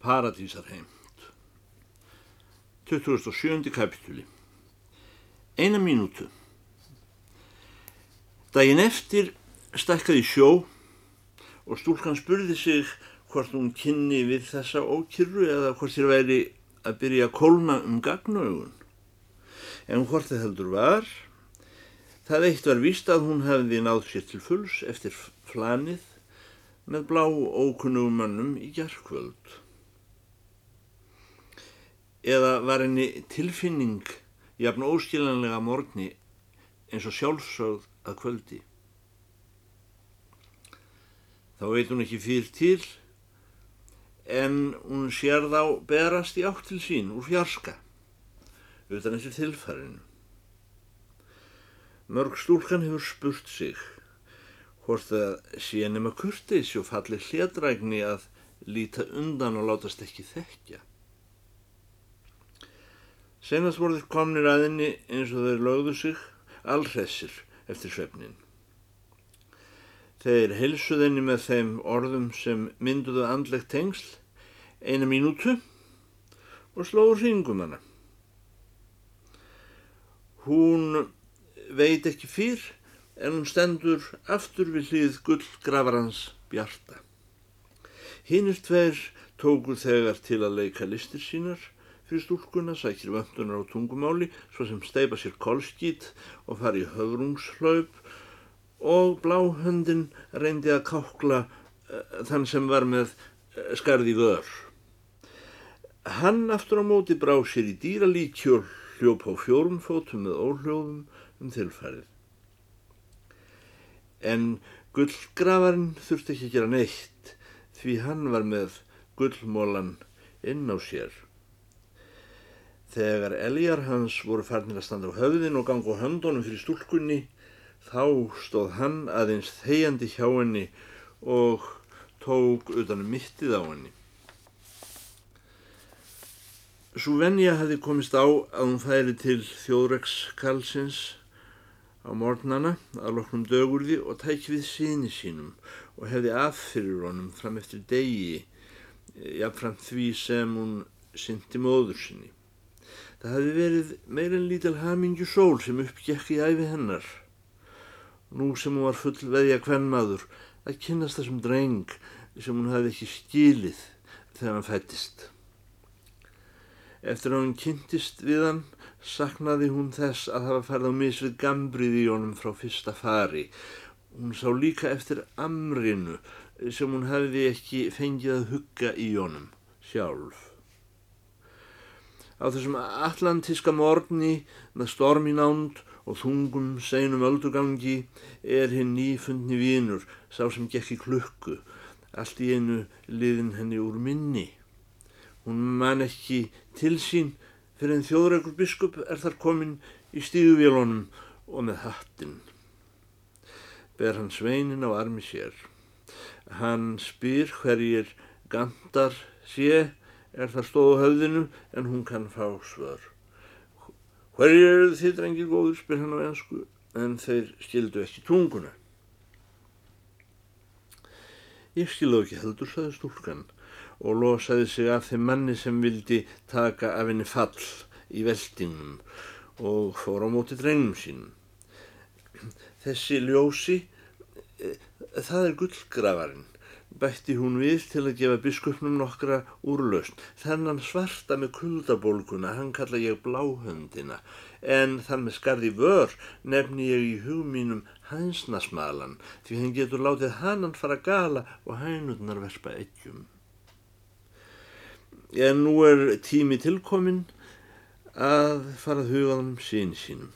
Paradísarheimt 27. kapitúli Eina mínútu Dægin eftir stækkaði sjó og stúlkan spurði sig hvort hún kynni við þessa ókyrru eða hvort þér væri að byrja að kólna um gagnaugun. En hvort það heldur var, það eitt var víst að hún hefði náð sér til fulls eftir flanið með blá ókunnugumannum í gerðkvöld. Eða var henni tilfinning jafn óskilanlega morgni eins og sjálfsögð að kvöldi. Þá veit hún ekki fyrir til en hún sér þá berast í átt til sín úr fjarska utan eftir tilfærinu. Mörg stúlkan hefur spurt sig hvort það sé nema kurteis og falli hlédrægni að líta undan og látast ekki þekkja. Senast voru þeir komnir aðinni eins og þeir lögðu sig allhressir eftir svefnin. Þeir helsuðinni með þeim orðum sem mynduðu andlegt tengsl eina mínútu og slóður hringum hana. Hún veit ekki fyrr en hún stendur aftur við hlið gullgravarans bjarta. Hinnir tveir tóku þegar til að leika listir sínar fyrir stúlkuna, sækir vöndunar á tungumáli, svo sem steipa sér kolskít og fari í höfrungslaup og bláhöndin reyndi að kákla uh, þann sem var með uh, skarði vör. Hann aftur á móti brá sér í dýralíkjól hljóp á fjórum fótum með óhljóðum um tilfærið. En gullgravarinn þurfti ekki að gera neitt því hann var með gullmólan inn á sér. Þegar eljar hans voru farnir að standa á höfðin og ganga á höndunum fyrir stúlkunni þá stóð hann aðeins þegjandi hjá henni og tók utanum mittið á henni. Svo venja hefði komist á að hún færi til þjóðrækskalsins á mornana að loknum dögurði og tæk við síni sínum og hefði aðfyrir honum fram eftir degi, jafnfram því sem hún syndi móður sinni. Það hefði verið meirinn lítil hamingju sól sem uppgekk í æfi hennar. Nú sem hún var full veðja kvennmaður að kynast þessum dreng sem hún hefði ekki skilið þegar hann fættist. Eftir að hún kynntist við hann saknaði hún þess að hafa færð á misvið gambrið í honum frá fyrsta fari. Hún sá líka eftir amrinu sem hún hefði ekki fengið að hugga í honum sjálf. Á þessum atlantíska morgni með stormi nánd og þungum seinum öldugangi er hinn nýfundni vínur, sá sem gekk í klukku, allt í einu liðin henni úr minni. Hún man ekki til sín fyrir en þjóðrækur biskup er þar komin í stíðuvélunum og með hattinn. Ber hann sveinin á armi sér. Hann spyr hverjir gandar sé er það stóð á höfðinu en hún kann fá svör. Hverju eru þið drengir góður, spyr hann á ennsku, en þeir skildu ekki tunguna. Ég skildu ekki heldur, saði stúlkan og losaði sig af þeim manni sem vildi taka af henni fall í veldinum og fór á móti drengnum sínum. Þessi ljósi, eh, það er gullgravarinn bætti hún við til að gefa biskupnum nokkra úrlausn. Þennan svarta með kuldabólguna, hann kalla ég bláhöndina, en þann með skarði vör nefni ég í hugmínum hænsnasmalan, því hann getur látið hannan fara gala og hænurnar verspa ekkjum. En nú er tími tilkominn að fara að huga um sín sínum.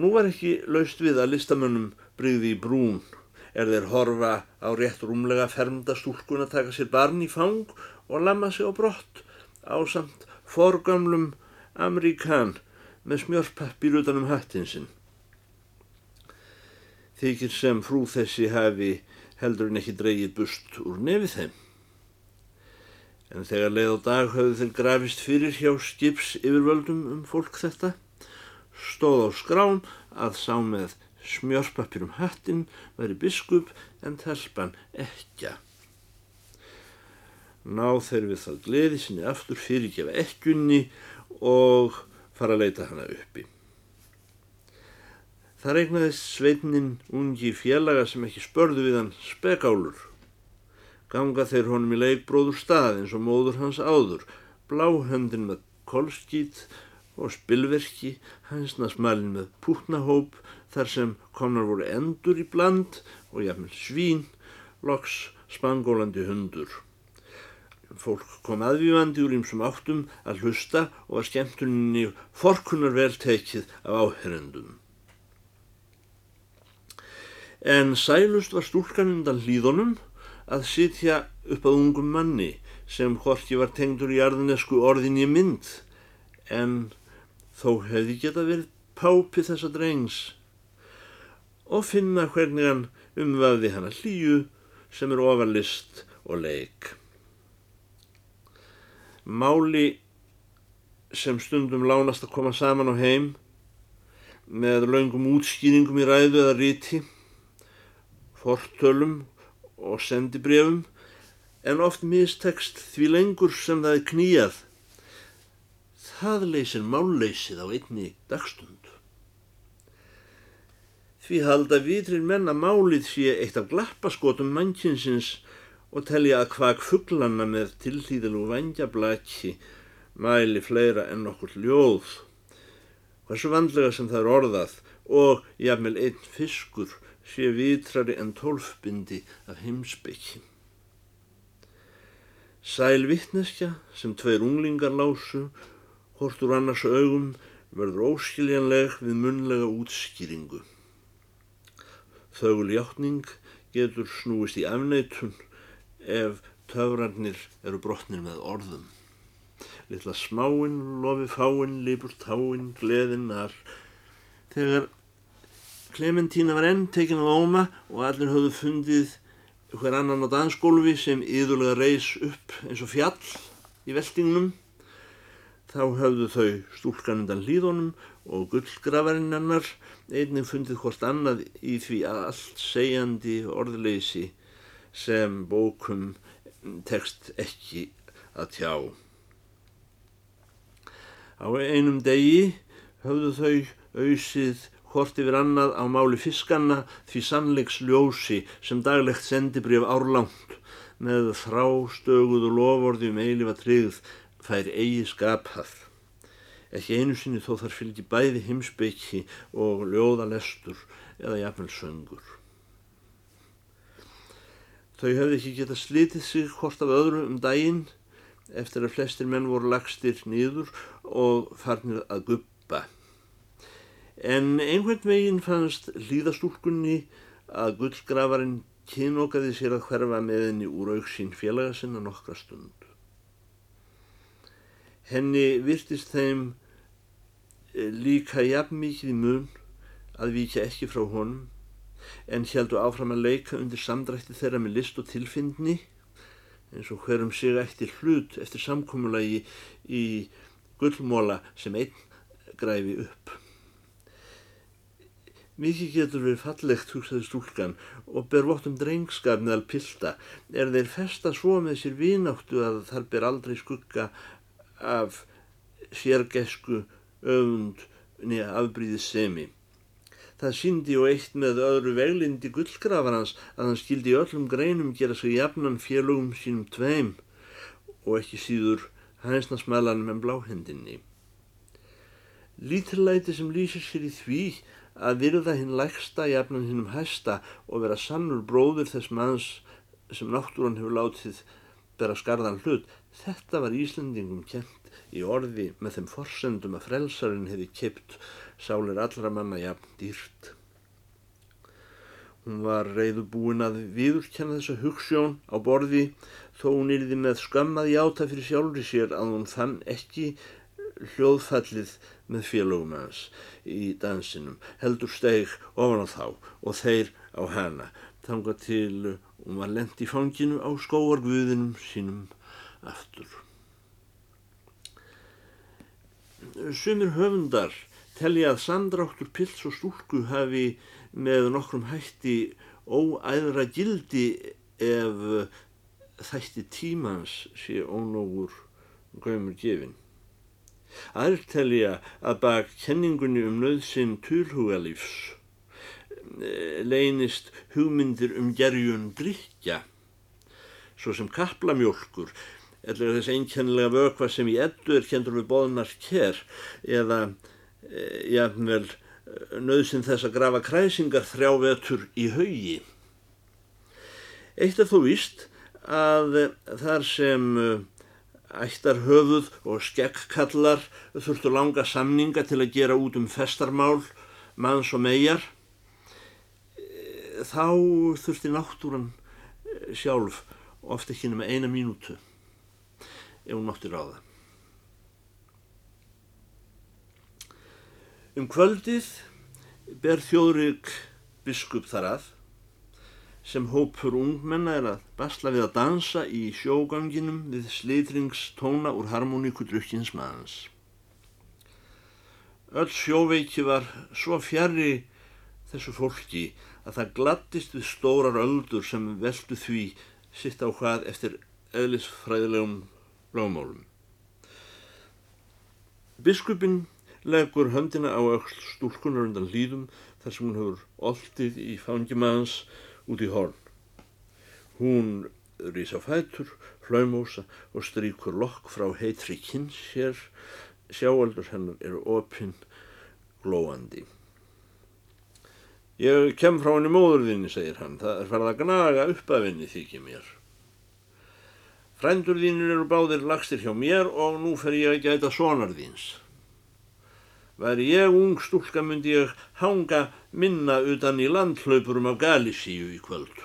Nú var ekki laust við að listamönnum brygði í brún er þeir horfa á rétt rúmlega fermda stúlkun að taka sér barn í fang og lamma sig á brott á samt forgamlum Amerikan með smjörpappir utanum hattinsinn. Þykir sem frú þessi hafi heldur en ekki dreigið bust úr nefið þeim. En þegar leið á dag hafðu þeir grafist fyrir hjá skips yfirvöldum um fólk þetta, stóð á skrám að sá með smjörpappir um hattin væri biskup en telpan ekja. ná þeir við það gleði sinni aftur fyrirgefa ekkunni og fara að leita hana uppi. Það regnaðist sveitnin ungi félaga sem ekki spörðu við hann spekálur. Ganga þeir honum í leikbróður stað eins og móður hans áður, bláhöndin með kolskít og spilverki, hansna smalin með pútnahóp þar sem komnar voru endur í bland og jafnvel svín, loks spangólandi hundur. Fólk kom aðvífandi úr ímsum áttum að hlusta og var skemmtuninni forkunar vel tekið af áherendum. En sælust var stúlkan undan hlýðunum að sitja upp að ungum manni sem horki var tengdur í arðinesku orðinni mynd en þó hefði geta verið pápi þessa drengs og finna hvernig hann umvafði hana hlýju sem er ofarlist og leik. Máli sem stundum lánast að koma saman á heim með laungum útskýringum í ræðu eða ríti, fortölum og sendibrefum en oft mistekst því lengur sem það er kníjað. Það leysir málleysið á einni dagstund. Því halda vitrin menna málið sé eitt af glappaskotum mannkinsins og telja að hvag fugglanna með tilhlýðilú vangjablaki mæli fleira en okkur ljóð. Hversu vandlega sem það er orðað og jafnvel einn fiskur sé vitrari en tólfbindi af heimsbyggi. Sæl vittneskja sem tveir unglingar lásu, hortur annars augum, verður óskiljanleg við munlega útskýringu. Þögul hjáttning getur snúist í afneitun ef töfrarnir eru brotnir með orðum. Littla smáinn, lofi fáinn, lípur táinn, gleðinnar. Þegar Klementína var enn tekin á óma og allir höfðu fundið hver annan á dansgólfi sem yðurlega reys upp eins og fjall í veldingnum, þá höfðu þau stúlkan undan hlýðunum og gullgrafarinn hennar einnig fundið hvort annað í því að allt segjandi orðleysi sem bókum tekst ekki að tjá. Á einum degi höfðu þau auðsið hvort yfir annað á máli fiskanna því sannleiksljósi sem daglegt sendibrif árlangt með þrástöguðu lovorði um eilifa tryggð fær eigi skapað. Ekki einu sinni þó þar fylgji bæði heimsbyggi og ljóðalestur eða jafnvelsöngur. Þau hefði ekki geta slitið sig hvort af öðru um daginn eftir að flestir menn voru lagstir nýður og farnir að guppa. En einhvern veginn fannst hlýðastúlkunni að gullgravarinn kynokaði sér að hverfa með henni úr auksín félaga sinna nokkra stund. Henni virtist þeim eh, líka jafn mikið í mun að vika ekki frá honum en heldu áfram að leika undir samdrætti þeirra með list og tilfindni eins og hverjum sig eftir hlut eftir samkómulagi í gullmóla sem einn græfi upp. Mikið getur verið fallegt, hugsaði stúlkan, og ber vott um drengskap meðal pilda, er þeir festa svo með sér vínáttu að þar ber aldrei skugga af sérgesku öfund niða afbríðið semi. Það síndi og eitt með öðru veglindi gullgrafarans að hann skildi öllum greinum gera sig jafnan félögum sínum tveim og ekki síður hænsnasmælanum en bláhendinni. Lítillæti sem lýsir sér í því að virða hinn læksta jafnan hinnum hæsta og vera sannur bróður þess manns sem náttúran hefur látið bera skarðan hlut, þetta var Íslandingum kent í orði með þeim forsendum að frelsarinn hefði kipt sálir allra manna jafn dýrt. Hún var reyðu búin að viðurkenna þessa hugssjón á borði þó hún yrði með skömmað játa fyrir sjálfri sér að hún fann ekki hljóðfallið með félögum hans í dansinum, heldur steg ofan á þá og þeir á hana, þanga til hún var lent í fanginu á skóarguðinum sínum aftur. Sumir höfundar telja að samdráttur pils og stúlku hafi með nokkrum hætti óæðra gildi ef þætti tímans sé ónógur gaumur gefin. Aðrir telja að bak kenningunni um nöðsinn tulhugalífs eh, leynist hugmyndir um gerjun drikja, svo sem kaplamjólkur, eða þess einkennilega vökva sem í eddu er kendur við boðnar kér, eða e, jafnvel nöðsinn þess að grafa kræsingar þrjá vetur í haugi. Eitt er þó víst að þar sem eh, ættar höfuð og skekkkallar þurftu langa samninga til að gera út um festarmál, manns og megar, eh, þá þurfti náttúran eh, sjálf ofta ekki nema eina mínútu ef hún mátti ráða. Um kvöldið ber þjóðrygg biskup þar að sem hópur ungmenna er að basla við að dansa í sjóganginum við slitringstóna úr harmoníku drukkins maðans. Öll sjóveiki var svo fjari þessu fólki að það glattist við stórar öldur sem veldu því sitt á hvað eftir eðlisfræðilegum lögmálum. Biskupin leggur höndina á öll stúlkunar undan hlýðum þar sem hún hefur oltið í fangimaðans út í horn. Hún rýsa fætur, hlaumósa og stríkur lokk frá heitri kynns hér, sjáaldur hennar eru opinn glóandi. Ég kem frá henni móðurðinni, segir hann, það er farið að gnaga upp af henni þykja mér. Frændur þínir eru báðir lagstir hjá mér og nú fer ég að gæta sonar þíns. Væri ég ung stúlka myndi ég hanga minna utan í landhlaupurum af Galísíu í kvöld.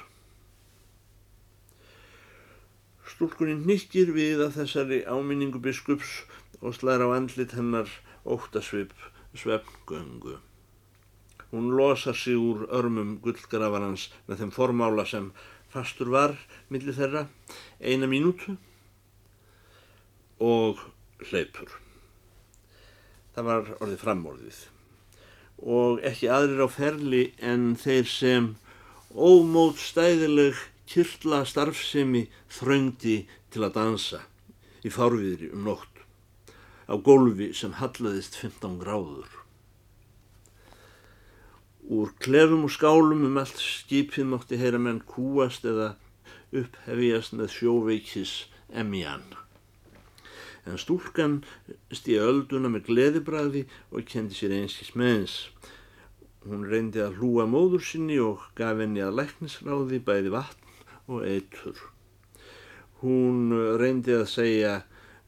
Stúlkuninn nikkir við að þessari áminningu biskups og slæra á andlit hennar óttasvip svefngöngu. Hún losa sig úr örmum gullgrafarans með þeim formála sem fastur var millir þeirra eina mínútu og hleypur það var orðið framorðið og ekki aðrir á ferli en þeir sem ómót stæðileg kyrla starfsemi þröngdi til að dansa í fárviðri um nótt á gólfi sem hallaðist 15 gráður. Úr klefum og skálum um allt skipið mátti heyra menn kúast eða upphefjast með sjóveikis emjan en stúlkan stíði ölduna með gleðibræði og kendi sér einskis meðins. Hún reyndi að hlúa móður sinni og gaf henni að læknisráði bæði vatn og eitur. Hún reyndi að segja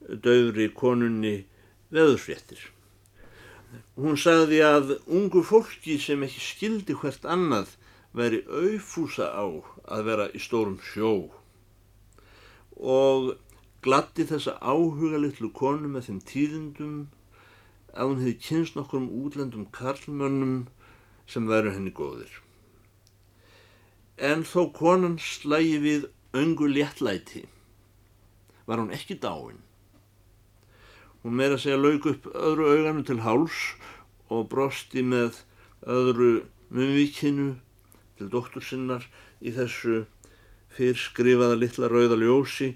döðri konunni veðurfréttir. Hún sagði að ungu fólki sem ekki skildi hvert annað veri auðfúsa á að vera í stórum sjó og glatti þessa áhuga litlu konu með þeim tíðindum að hún hefði kynst nokkur um útlendum karlmönnum sem veru henni góðir. En þó konan slægi við öngu léttlæti var hún ekki dáin. Hún meira segja lauk upp öðru auganu til háls og brosti með öðru munvíkinu til doktor sinnar í þessu fyrr skrifaða litla rauða ljósi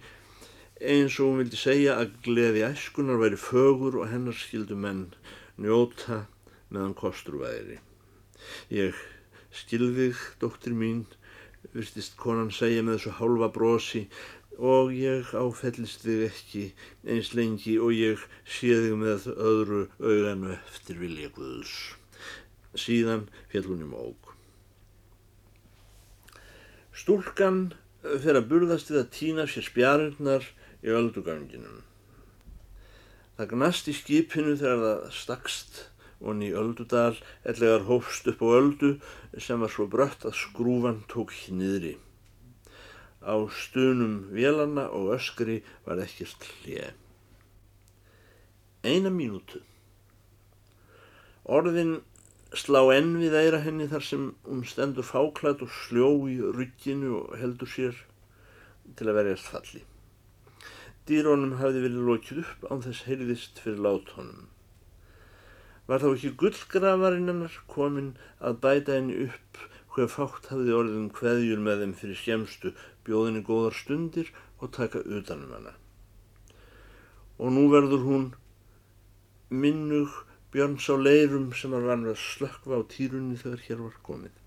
eins og hún vildi segja að gleði æskunar væri fögur og hennar skildu menn njóta meðan kostur væri. Ég skilðið, dóttir mín, virtist konan segja með þessu hálfa brosi og ég áfellist þig ekki eins lengi og ég sé þig með öðru auganu eftir vilja Guðs. Síðan fjall hún í mók. Stúlkan fyrir að burðast við að týna sér spjarurnar í ölduganginum. Það gnast í skipinu þegar það stakst og í öldudal ellegar hófst upp á öldu sem var svo brött að skrúfan tók hniðri. Á stunum vélana og öskri var ekkert hlið. Eina mínútu. Orðin slá enn við eira henni þar sem hún stendur fáklætt og sljó í rygginu og heldur sér til að verjast falli. Dýrónum hafði verið lokið upp án þess heyrðist fyrir látónum. Var þá ekki gullgrafarinn hennar komin að bæta henni upp hver fátt hafði orðin hveðjur með þeim fyrir skemstu, bjóðinni góðar stundir, og taka utanum hana. Og nú verður hún minnug björns á leirum sem var vann að slökva á týrunni þegar hér var komið.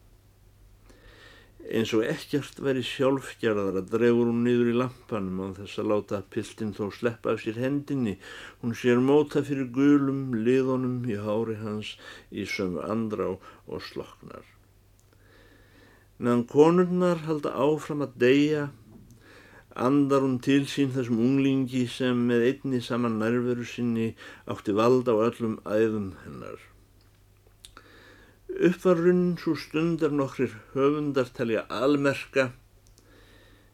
Eins og ekkert veri sjálfgerðar að dregur hún niður í lampanum á þess að láta piltinn þó sleppa af sér hendinni. Hún sér móta fyrir gulum liðunum í hári hans í sömu andrá og sloknar. Meðan konurnar halda áfram að deyja, andar hún til sín þessum unglingi sem með einni saman nærveru sinni átti vald á öllum æðum hennar. Uppvarrunn svo stundar nokkrir höfundar telja almerka,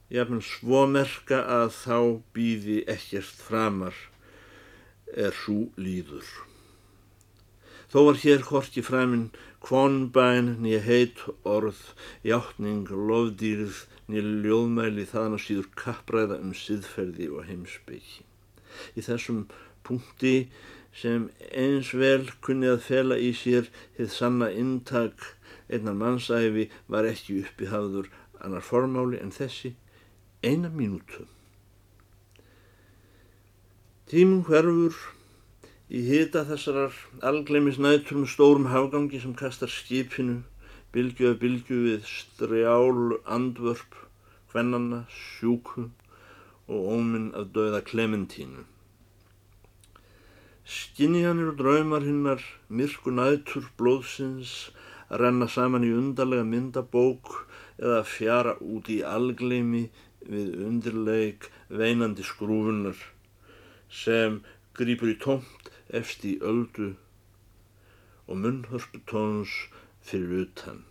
jafnveg svomerka að þá býði ekkert framar er svo líður. Þó var hér horki framinn kvonbæn nýja heit orð, játning, lofdýrð, nýja ljóðmæli þaðan á síður kappræða um siðferði og heimsbyggi. Í þessum punkti sem eins vel kunnið að fela í sér þið sanna intak einnar mannsæfi var ekki uppi hafður annar formáli en þessi eina mínútu. Tímum hverfur í hita þessarar algleimis nættur með stórum hafgangi sem kastar skipinu bylgju af bylgju við strjál andvörp, hvennanna, sjúku og óminn af döða Klementínu. Skinniðanir og draumar hinnar myrku nætur blóðsins að renna saman í undarlega myndabók eða fjara út í algleimi við undirleik veinandi skrúfunar sem grýpur í tómt eftir í öldu og munnhörputóns fyrir utan.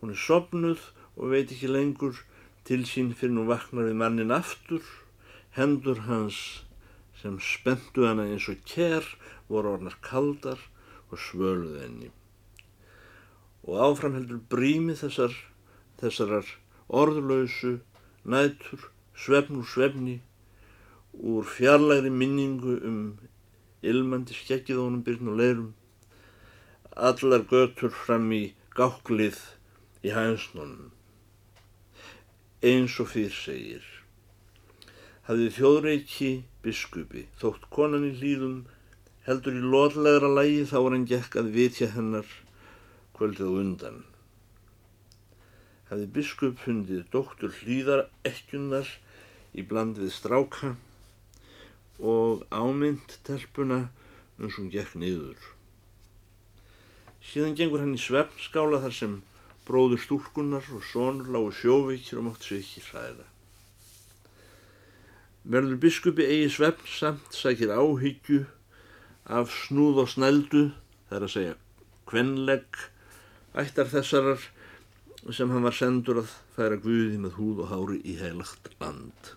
Hún er sopnuð og veit ekki lengur til sín fyrir nú vaknar við mannin aftur, hendur hans sem spentu hana eins og kér voru orðnar kaldar og svöluð henni. Og áframheldur brími þessar, þessarar orðlausu, nætur, svefn úr svefni, úr fjarlægri minningu um ilmandi skeggiðónum byrjun og leirum, allar götur fram í gáklið í hænsnónum. Eins og fyrr segir, hafði þjóðreiki biskupi, þótt konan í hlýðum heldur í lóðlegra lægi þá var hann gekk að vitja hennar kvöldið undan. Hefði biskup fundið doktur hlýðar ekkunnar í bland við stráka og ámynd telpuna eins og hún gekk niður. Síðan gengur hann í svefnskála þar sem bróður stúlkunar og sonur lágu sjóveikir og mátt sér ekki hræða. Verður biskupi eigi svefn samt sækir áhyggju af snúð og snældu, það er að segja kvenlegg, ættar þessarar sem hann var sendur að færa Guði með húð og hári í heilagt land.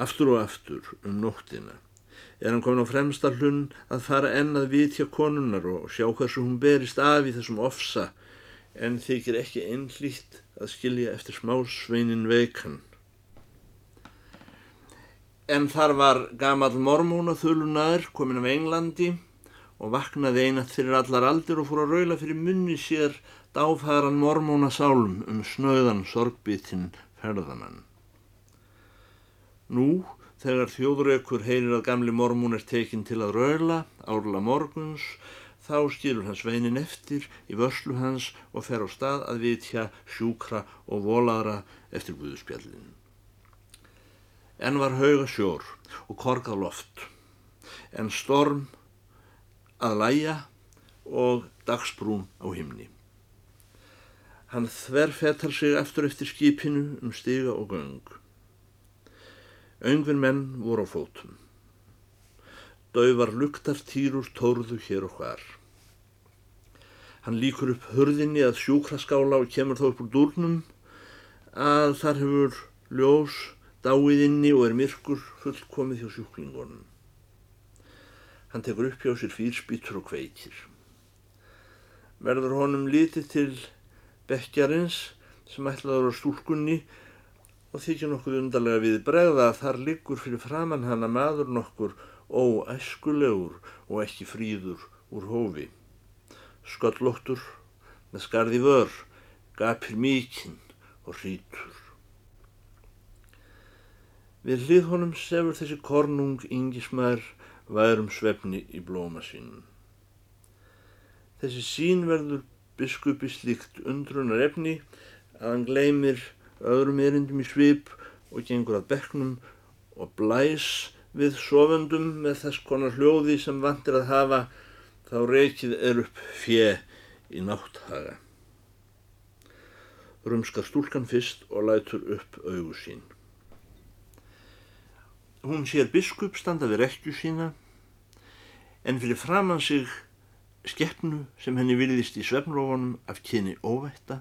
Aftur og aftur um nóttina er hann komin á fremsta hlunn að fara enn að vitja konunnar og sjá hversu hún berist af í þessum ofsa en þykir ekki einlýtt að skilja eftir smásveinin veikann en þar var gamal mormónaþulunar komin af Englandi og vaknaði einat fyrir allar aldir og fór að raula fyrir munni sér dáfæðran mormónasálum um snöðan sorgbítinn ferðamann. Nú, þegar þjóðrökur heyrir að gamli mormón er tekinn til að raula, árla morguns, þá skilur hans veinin eftir í vörslu hans og fer á stað að vitja sjúkra og volaðra eftir Guðspjallinu. En var hauga sjór og korgað loft, en storm að læja og dagsbrún á himni. Hann þverfetar sig eftir eftir skipinu um stiga og göng. Öngvin menn voru á fótum. Dauvar luktar týrur tórðu hér og hvar. Hann líkur upp hörðinni að sjúkraskála og kemur þá upp úr dúrnum að þar hefur ljós dáiðinni og er myrkur fullkomið hjá sjúklingunum. Hann tekur upp hjá sér fýrspítur og kveikir. Verður honum litið til bekkjarins sem ætlaður á stúlkunni og þykja nokkuð undarlega við bregða að þar liggur fyrir framann hana maður nokkur óæskulegur og ekki fríður úr hófi. Sköllóttur með skarði vör, gapir mikinn og hrítur. Við hlið honum sefur þessi kornung yngismær værum svefni í blóma sínum. Þessi sín verður biskupi slíkt undrunar efni að hann gleymir öðrum erindum í svip og gengur að bekknum og blæs við sofundum með þess konar hljóði sem vantir að hafa þá reykið er upp fjö í nátthaga. Rumskar stúlkan fyrst og lætur upp augu sín. Hún sér biskup standa við rekju sína en fyrir framann sig skeppnu sem henni virðist í svefnrófunum af kyni óvætta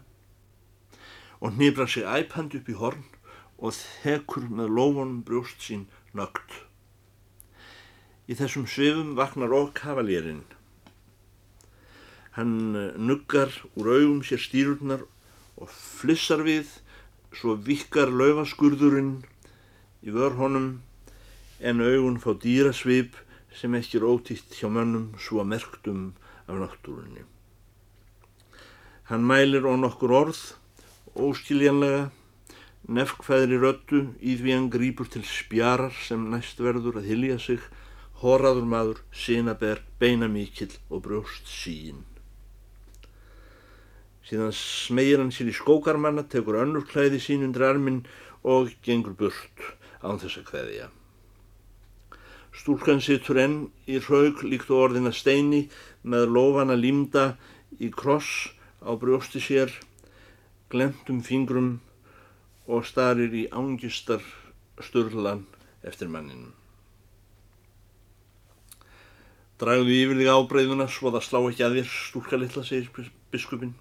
og hnibrar sig æpand upp í horn og þekur með lófunum brjóst sín nögt. Í þessum svifum vaknar okk kavalérinn. Hann eh, nuggar úr augum sér stýrurnar og flissar við svo vikkar laufaskurðurinn í vör honum en augun fá dýrasvip sem ekki er ótítt hjá mönnum svo að merktum af náttúrunni. Hann mælir á nokkur orð, óskiljanlega, nefnkvæðri röttu í því hann grýpur til spjarar sem næst verður að hilja sig, horraður maður, sinaber, beina mikill og brjóst sín. Síðan smegir hann sér í skókarmanna, tekur önnur klæði sín undir arminn og gengur burt án þess að kveðja. Stúlkan sittur enn í hraug líkt og orðina steini með lofana límda í kross á brjósti sér, glemtum fingrum og starir í ángistar sturlan eftir manninum. Dragðu yfir þig ábreyðuna svo það slá ekki að þér stúlka litla, segir biskupin.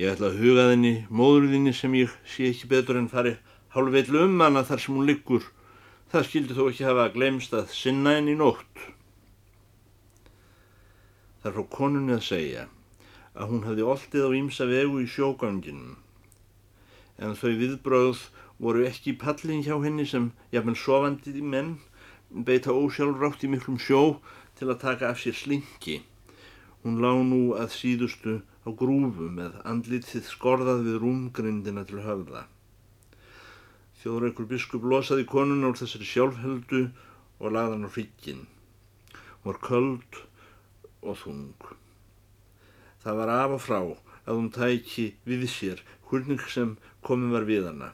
Ég ætla að huga þenni móðurðinni sem ég sé ekki betur en fari hálfveitlu um hana þar sem hún liggur Það skildi þó ekki hafa glemst að sinna henn í nótt. Það er frá konunni að segja að hún hafði oltið á ímsa vegu í sjóganginum en þau viðbröð voru ekki pallin hjá henni sem jafnvel sofandi í menn beita ósjálfrátt í miklum sjó til að taka af sér slingi. Hún lág nú að síðustu á grúfu með andlitið skorðað við rúmgrindina til höfða. Þjóðreikur biskup losaði konuna úr þessari sjálfheldu og lagði hann á hrikkin. Hún var köld og þung. Það var af og frá að hún tæki við sér hurning sem komið var við hana.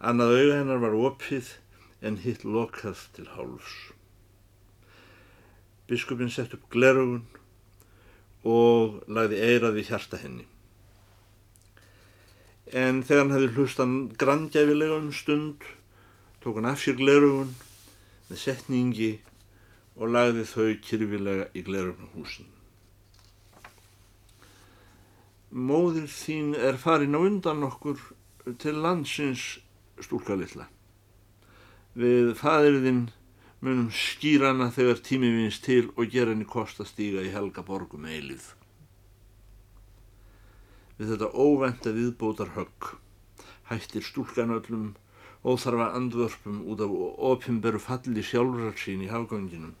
Annað auga hennar var opið en hitt lokað til háls. Biskupin sett upp glerugun og lagði eirað við hjarta henni en þegar hann hefði hlustan grandgæfilega um stund tók hann af sér glerugun með setningi og lagði þau kyrfilega í glerugnahúsin. Móðir þín er farin á undan okkur til landsins stúlka litla. Við fadirðinn munum skýrana þegar tími vinst til og gera henni kost að stíga í helga borgum eilið við þetta óvænta viðbótar högg. Hættir stúlkan öllum óþarfa andvörpum út af opimberu falli sjálfrar sín í hafganginum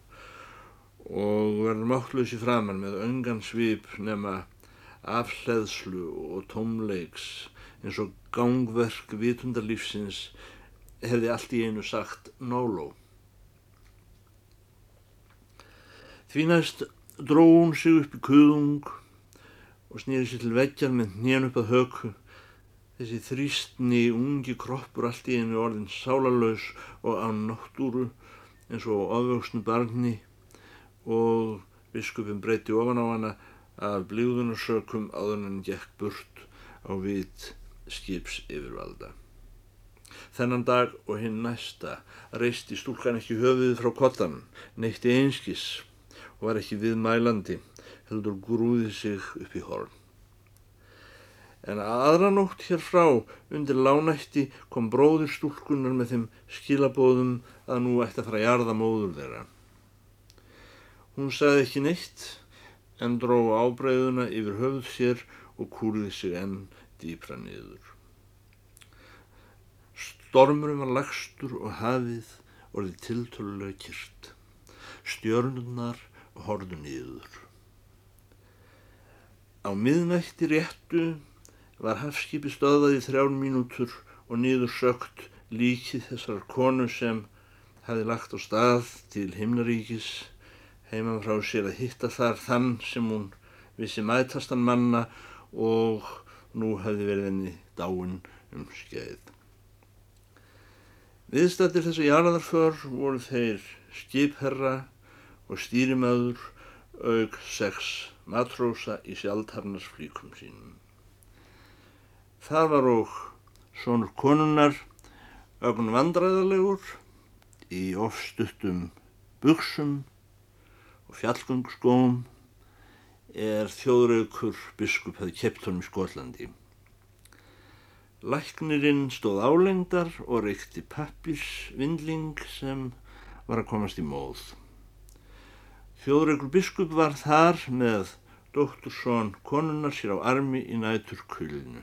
og verður máttlösi framann með öngan svip nema afhleðslu og tómleiks eins og gangverk vitundarlífsins hefði allt í einu sagt nóló. Því næst dró hún sig upp í kuðung og snýri sér til veggjar með nén upp að höku. Þessi þrýstni ungi kroppur allt í einu orðin sálarlaus og á náttúru eins og ofvöksnu barni og biskupin breyti ofan á hana af blíðunarsökum áður en gekk burt á vit skips yfirvalda. Þennan dag og hinn næsta reisti stúlkan ekki höfuðið frá kottan, neitti einskis og var ekki viðmælandi heldur grúði sig upp í horn. En aðra nótt hér frá undir lánætti kom bróður stúlkunar með þeim skilabóðum að nú ætti að fara að jarða móður þeirra. Hún sagði ekki neitt en dró ábreyðuna yfir höfð sér og kúriði sig enn dýpra niður. Stormurum var lagstur og hafið orðið tiltölulega kyrt. Stjörnurnar horðu niður. Á miðnætti réttu var hafskipi stöðað í þrján mínútur og niður sökt líkið þessar konu sem hefði lagt á stað til himnaríkis heimann frá sér að hitta þar þann sem hún vissi mætastan manna og nú hefði verið henni dáin um skeið. Viðstættir þessu jarðarför voru þeir skipherra og stýrimöður auk sex matrósa í sjálftarnarsflíkum sínum. Það var og svonur konunnar ögn vandræðalegur í ofstuttum buksum og fjallgöngskóm er þjóðraukur biskup hefði kept honum í Skotlandi. Læknirinn stóð álengdar og reykti pappirsvindling sem var að komast í móð. Þjóðraukur biskup var þar með dóttursson konunnar sér á armi í nætur kulinu.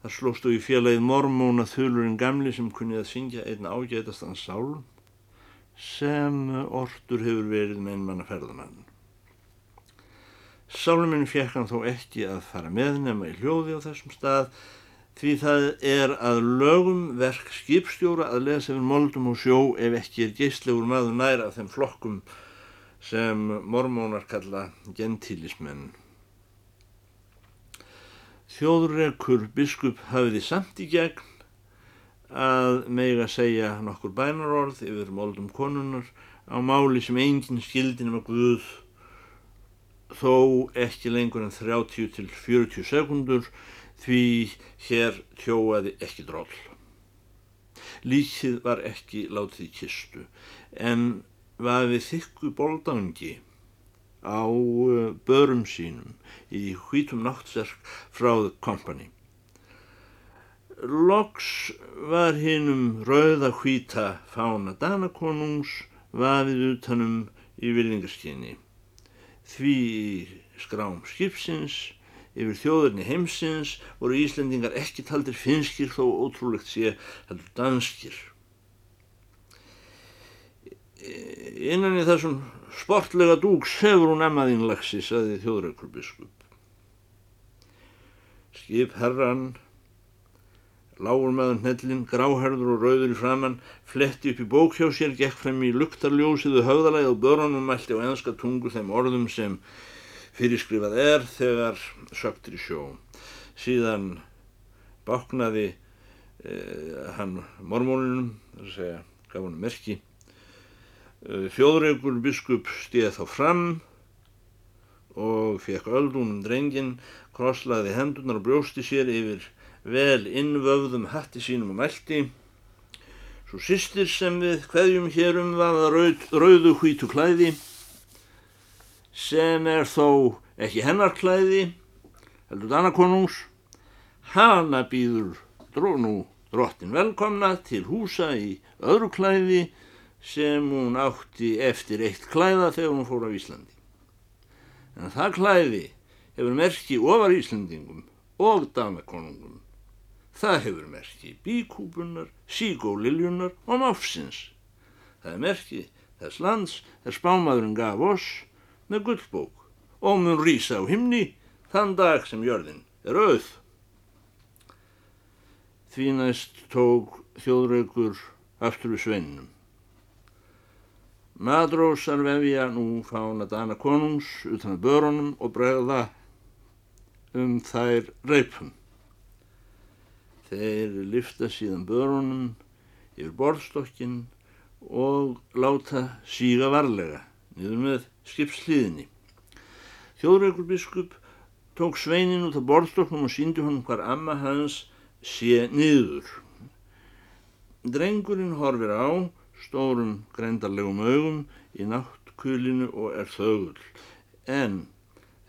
Það slóstu í félagið mormóna þulurinn gamli sem kunnið að syngja einn ágætastan sálum sem ortur hefur verið með einmanna ferðamann. Sáluminn fekk hann þó ekki að fara með nema í hljóði á þessum stað því það er að lögum verk skipstjóra að lesa yfir moldum og sjó ef ekki er geistlegur maður nær af þeim flokkum sem mormónar kalla gentílismenn. Þjóðrekur biskup hafiði samt í gegn að mega segja nokkur bænarorð yfir moldum konunar á máli sem enginn skildin um að Guð þó ekki lengur en 30 til 40 sekundur því hér tjóaði ekki dról. Líkið var ekki látið í kistu en var við þykku boldangi á uh, börum sínum í hvítum náttserk frá The Company. Loks var hinnum rauða hvíta fána Danakonungs vafið utanum í villingarskinni því skrám skipsins yfir þjóðurni heimsins voru Íslendingar ekki taldir finskir þó ótrúlegt sé heldur danskir. Innan í þessum sportlega dúks hefur hún emmaðinn lagsi, saði þjóðrækur biskup. Skip herran Lágur meðan hnellin, gráherður og rauður í framann, fletti upp í bók hjá sér, gekk frem í luktarljósiðu höfðalæð og börunum mælti á enska tungu þeim orðum sem fyrirskrifað er þegar söktir í sjó. Síðan báknaði eh, hann mormónunum, þar að segja, gaf hann merki. Eh, Fjóðreikur biskup stíði þá fram og fekk öldunum drengin, krosslaði hendunar og brjósti sér yfir vel innvöfðum hatti sínum og mælti. Svo sýstir sem við hverjum hérum vaða rauð, rauðu hvítu klæði sem er þó ekki hennar klæði, heldur Danakonungs, hana býður drónu drottin velkomna til húsa í öðru klæði sem hún átti eftir eitt klæða þegar hún fór á Íslandi. En það klæði hefur merki ofar Íslandingum og Danakonungum Það hefur merki bíkúbunar, sígóliljunar og máfsins. Það er merki þess lands þess spámaðurinn gaf oss með gullbók og mun rýsa á himni þann dag sem jörðin er auð. Því næst tók þjóðraugur aftur við sveinnum. Madrósar vefja nú fána dana konungs utan að börunum og bregða um þær reipum. Þeir lifta síðan börunum yfir borðstokkin og láta síga varlega niður með skipsliðinni. Þjóðreikur biskup tók sveinin út af borðstokknum og síndi honum hvar amma hans sé niður. Drengurinn horfir á stórum greindarlegum augum í náttkulinu og er þögul en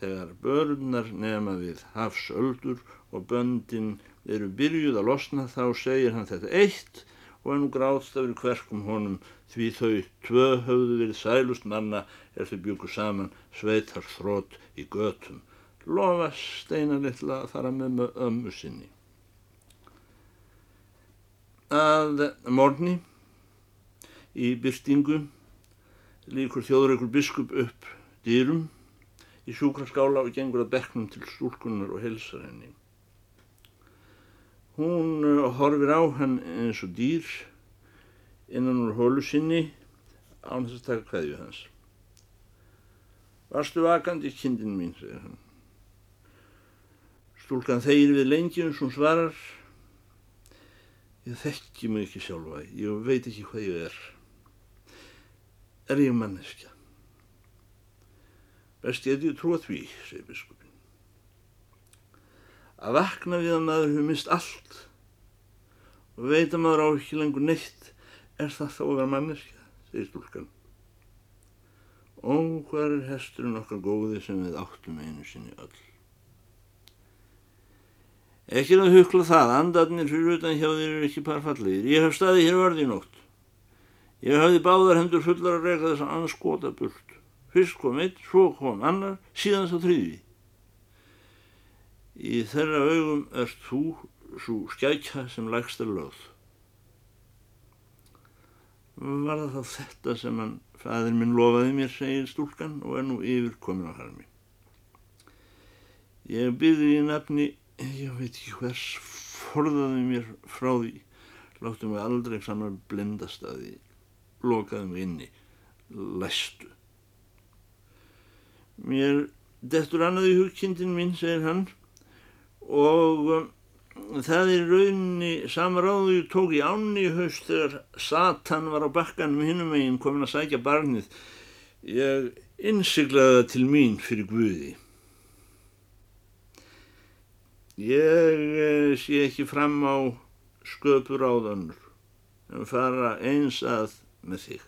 þegar börnar nefna við hafsöldur og böndin eru byrjuð að losna þá segir hann þetta eitt og nú gráðst af hverkum honum því þau tvö höfðu verið sælust manna er þau byggu saman sveitar þrótt í götum. Lofa steina litla að fara með með ömmu sinni. Að morni í byrtingu líkur þjóðreikur biskup upp dýrum í sjúkraskála og gengur að beknum til stúlkunar og helsar henni. Hún uh, horfir á hann eins og dýr innan úr hólu sinni án þess að taka hvaðju hans. Varstu vakandi kindin mín, segir hann. Stúlkan þeir við eins og svarar. Ég þekki mig ekki sjálfa, ég veit ekki hvað ég er. Er ég manneskja? Best ég hefði trúa því, segir biskupin. Að vakna við að maður hefur mist allt og veit að maður á ekki lengur neitt er það þá að vera manneskja, segir stúlkan. Ó, hvað er hesturinn okkar góði sem við áttum einu sinni öll. Ekki að hukla það, andarnir fyrir utan hjá þér eru ekki parfallegir. Ég hef staði hér varði í nótt. Ég hafði báðar hendur fullar að reyka þess að anskota burt. Fyrst kom einn, svo kom annar, síðan svo þrýði. Í þeirra augum ert þú svo skækja sem lægst er lögð. Var það þá þetta sem hann, fæðir minn lofaði mér, segir stúlkan og er nú yfir komin á harmi. Ég byrði í nafni, ég veit ekki hvers, forðaði mér frá því, láttu mig aldrei saman blindast að því, lokaði mig inni, læstu. Mér dettur annað í hugkindin mín, segir hann, og um, það er rauninni samráðu tók í ánni haust þegar Satan var á bakkanum hinnum meginn komin að sækja barnið. Ég innsiglaði það til mín fyrir Guði. Ég eh, sé ekki fram á sköpur áðanur en fara eins að með þig.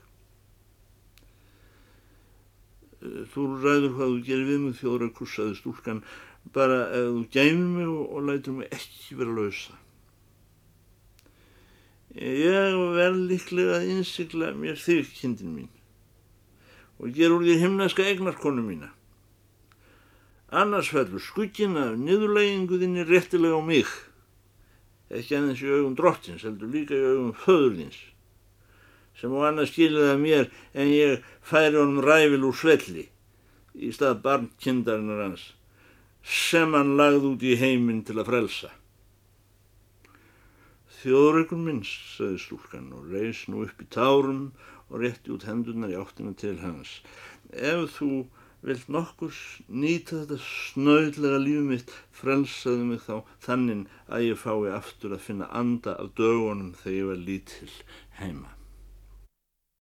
Eh, þú ræður hvað þú gerir við mig þjóðra kursaði stúlkan bara ef þú gæmir mig og, og lætur mig ekki vera lausa. Ég verð líklega að innsikla mér þig, kindin mín, og ger úr því himnaska egnarkonu mína. Annars fellur skuggin af niðurlegginguðinni réttilega á mig, ekki aðeins í augum drottins, heldur líka í augum föðurðins, sem á annars skiljaði að mér en ég færi honum ræfil úr svelli í stað barnkindarinnar hans sem hann lagði út í heiminn til að frelsa. Þjóðrökun minns, sagði stúlkan og reys nú upp í tárum og rétti út hendurnar í áttina til hans. Ef þú vilt nokkur nýta þetta snöðlega lífið mitt, frelsaðu mig þá þannig að ég fái aftur að finna anda af dögunum þegar ég var lítill heima.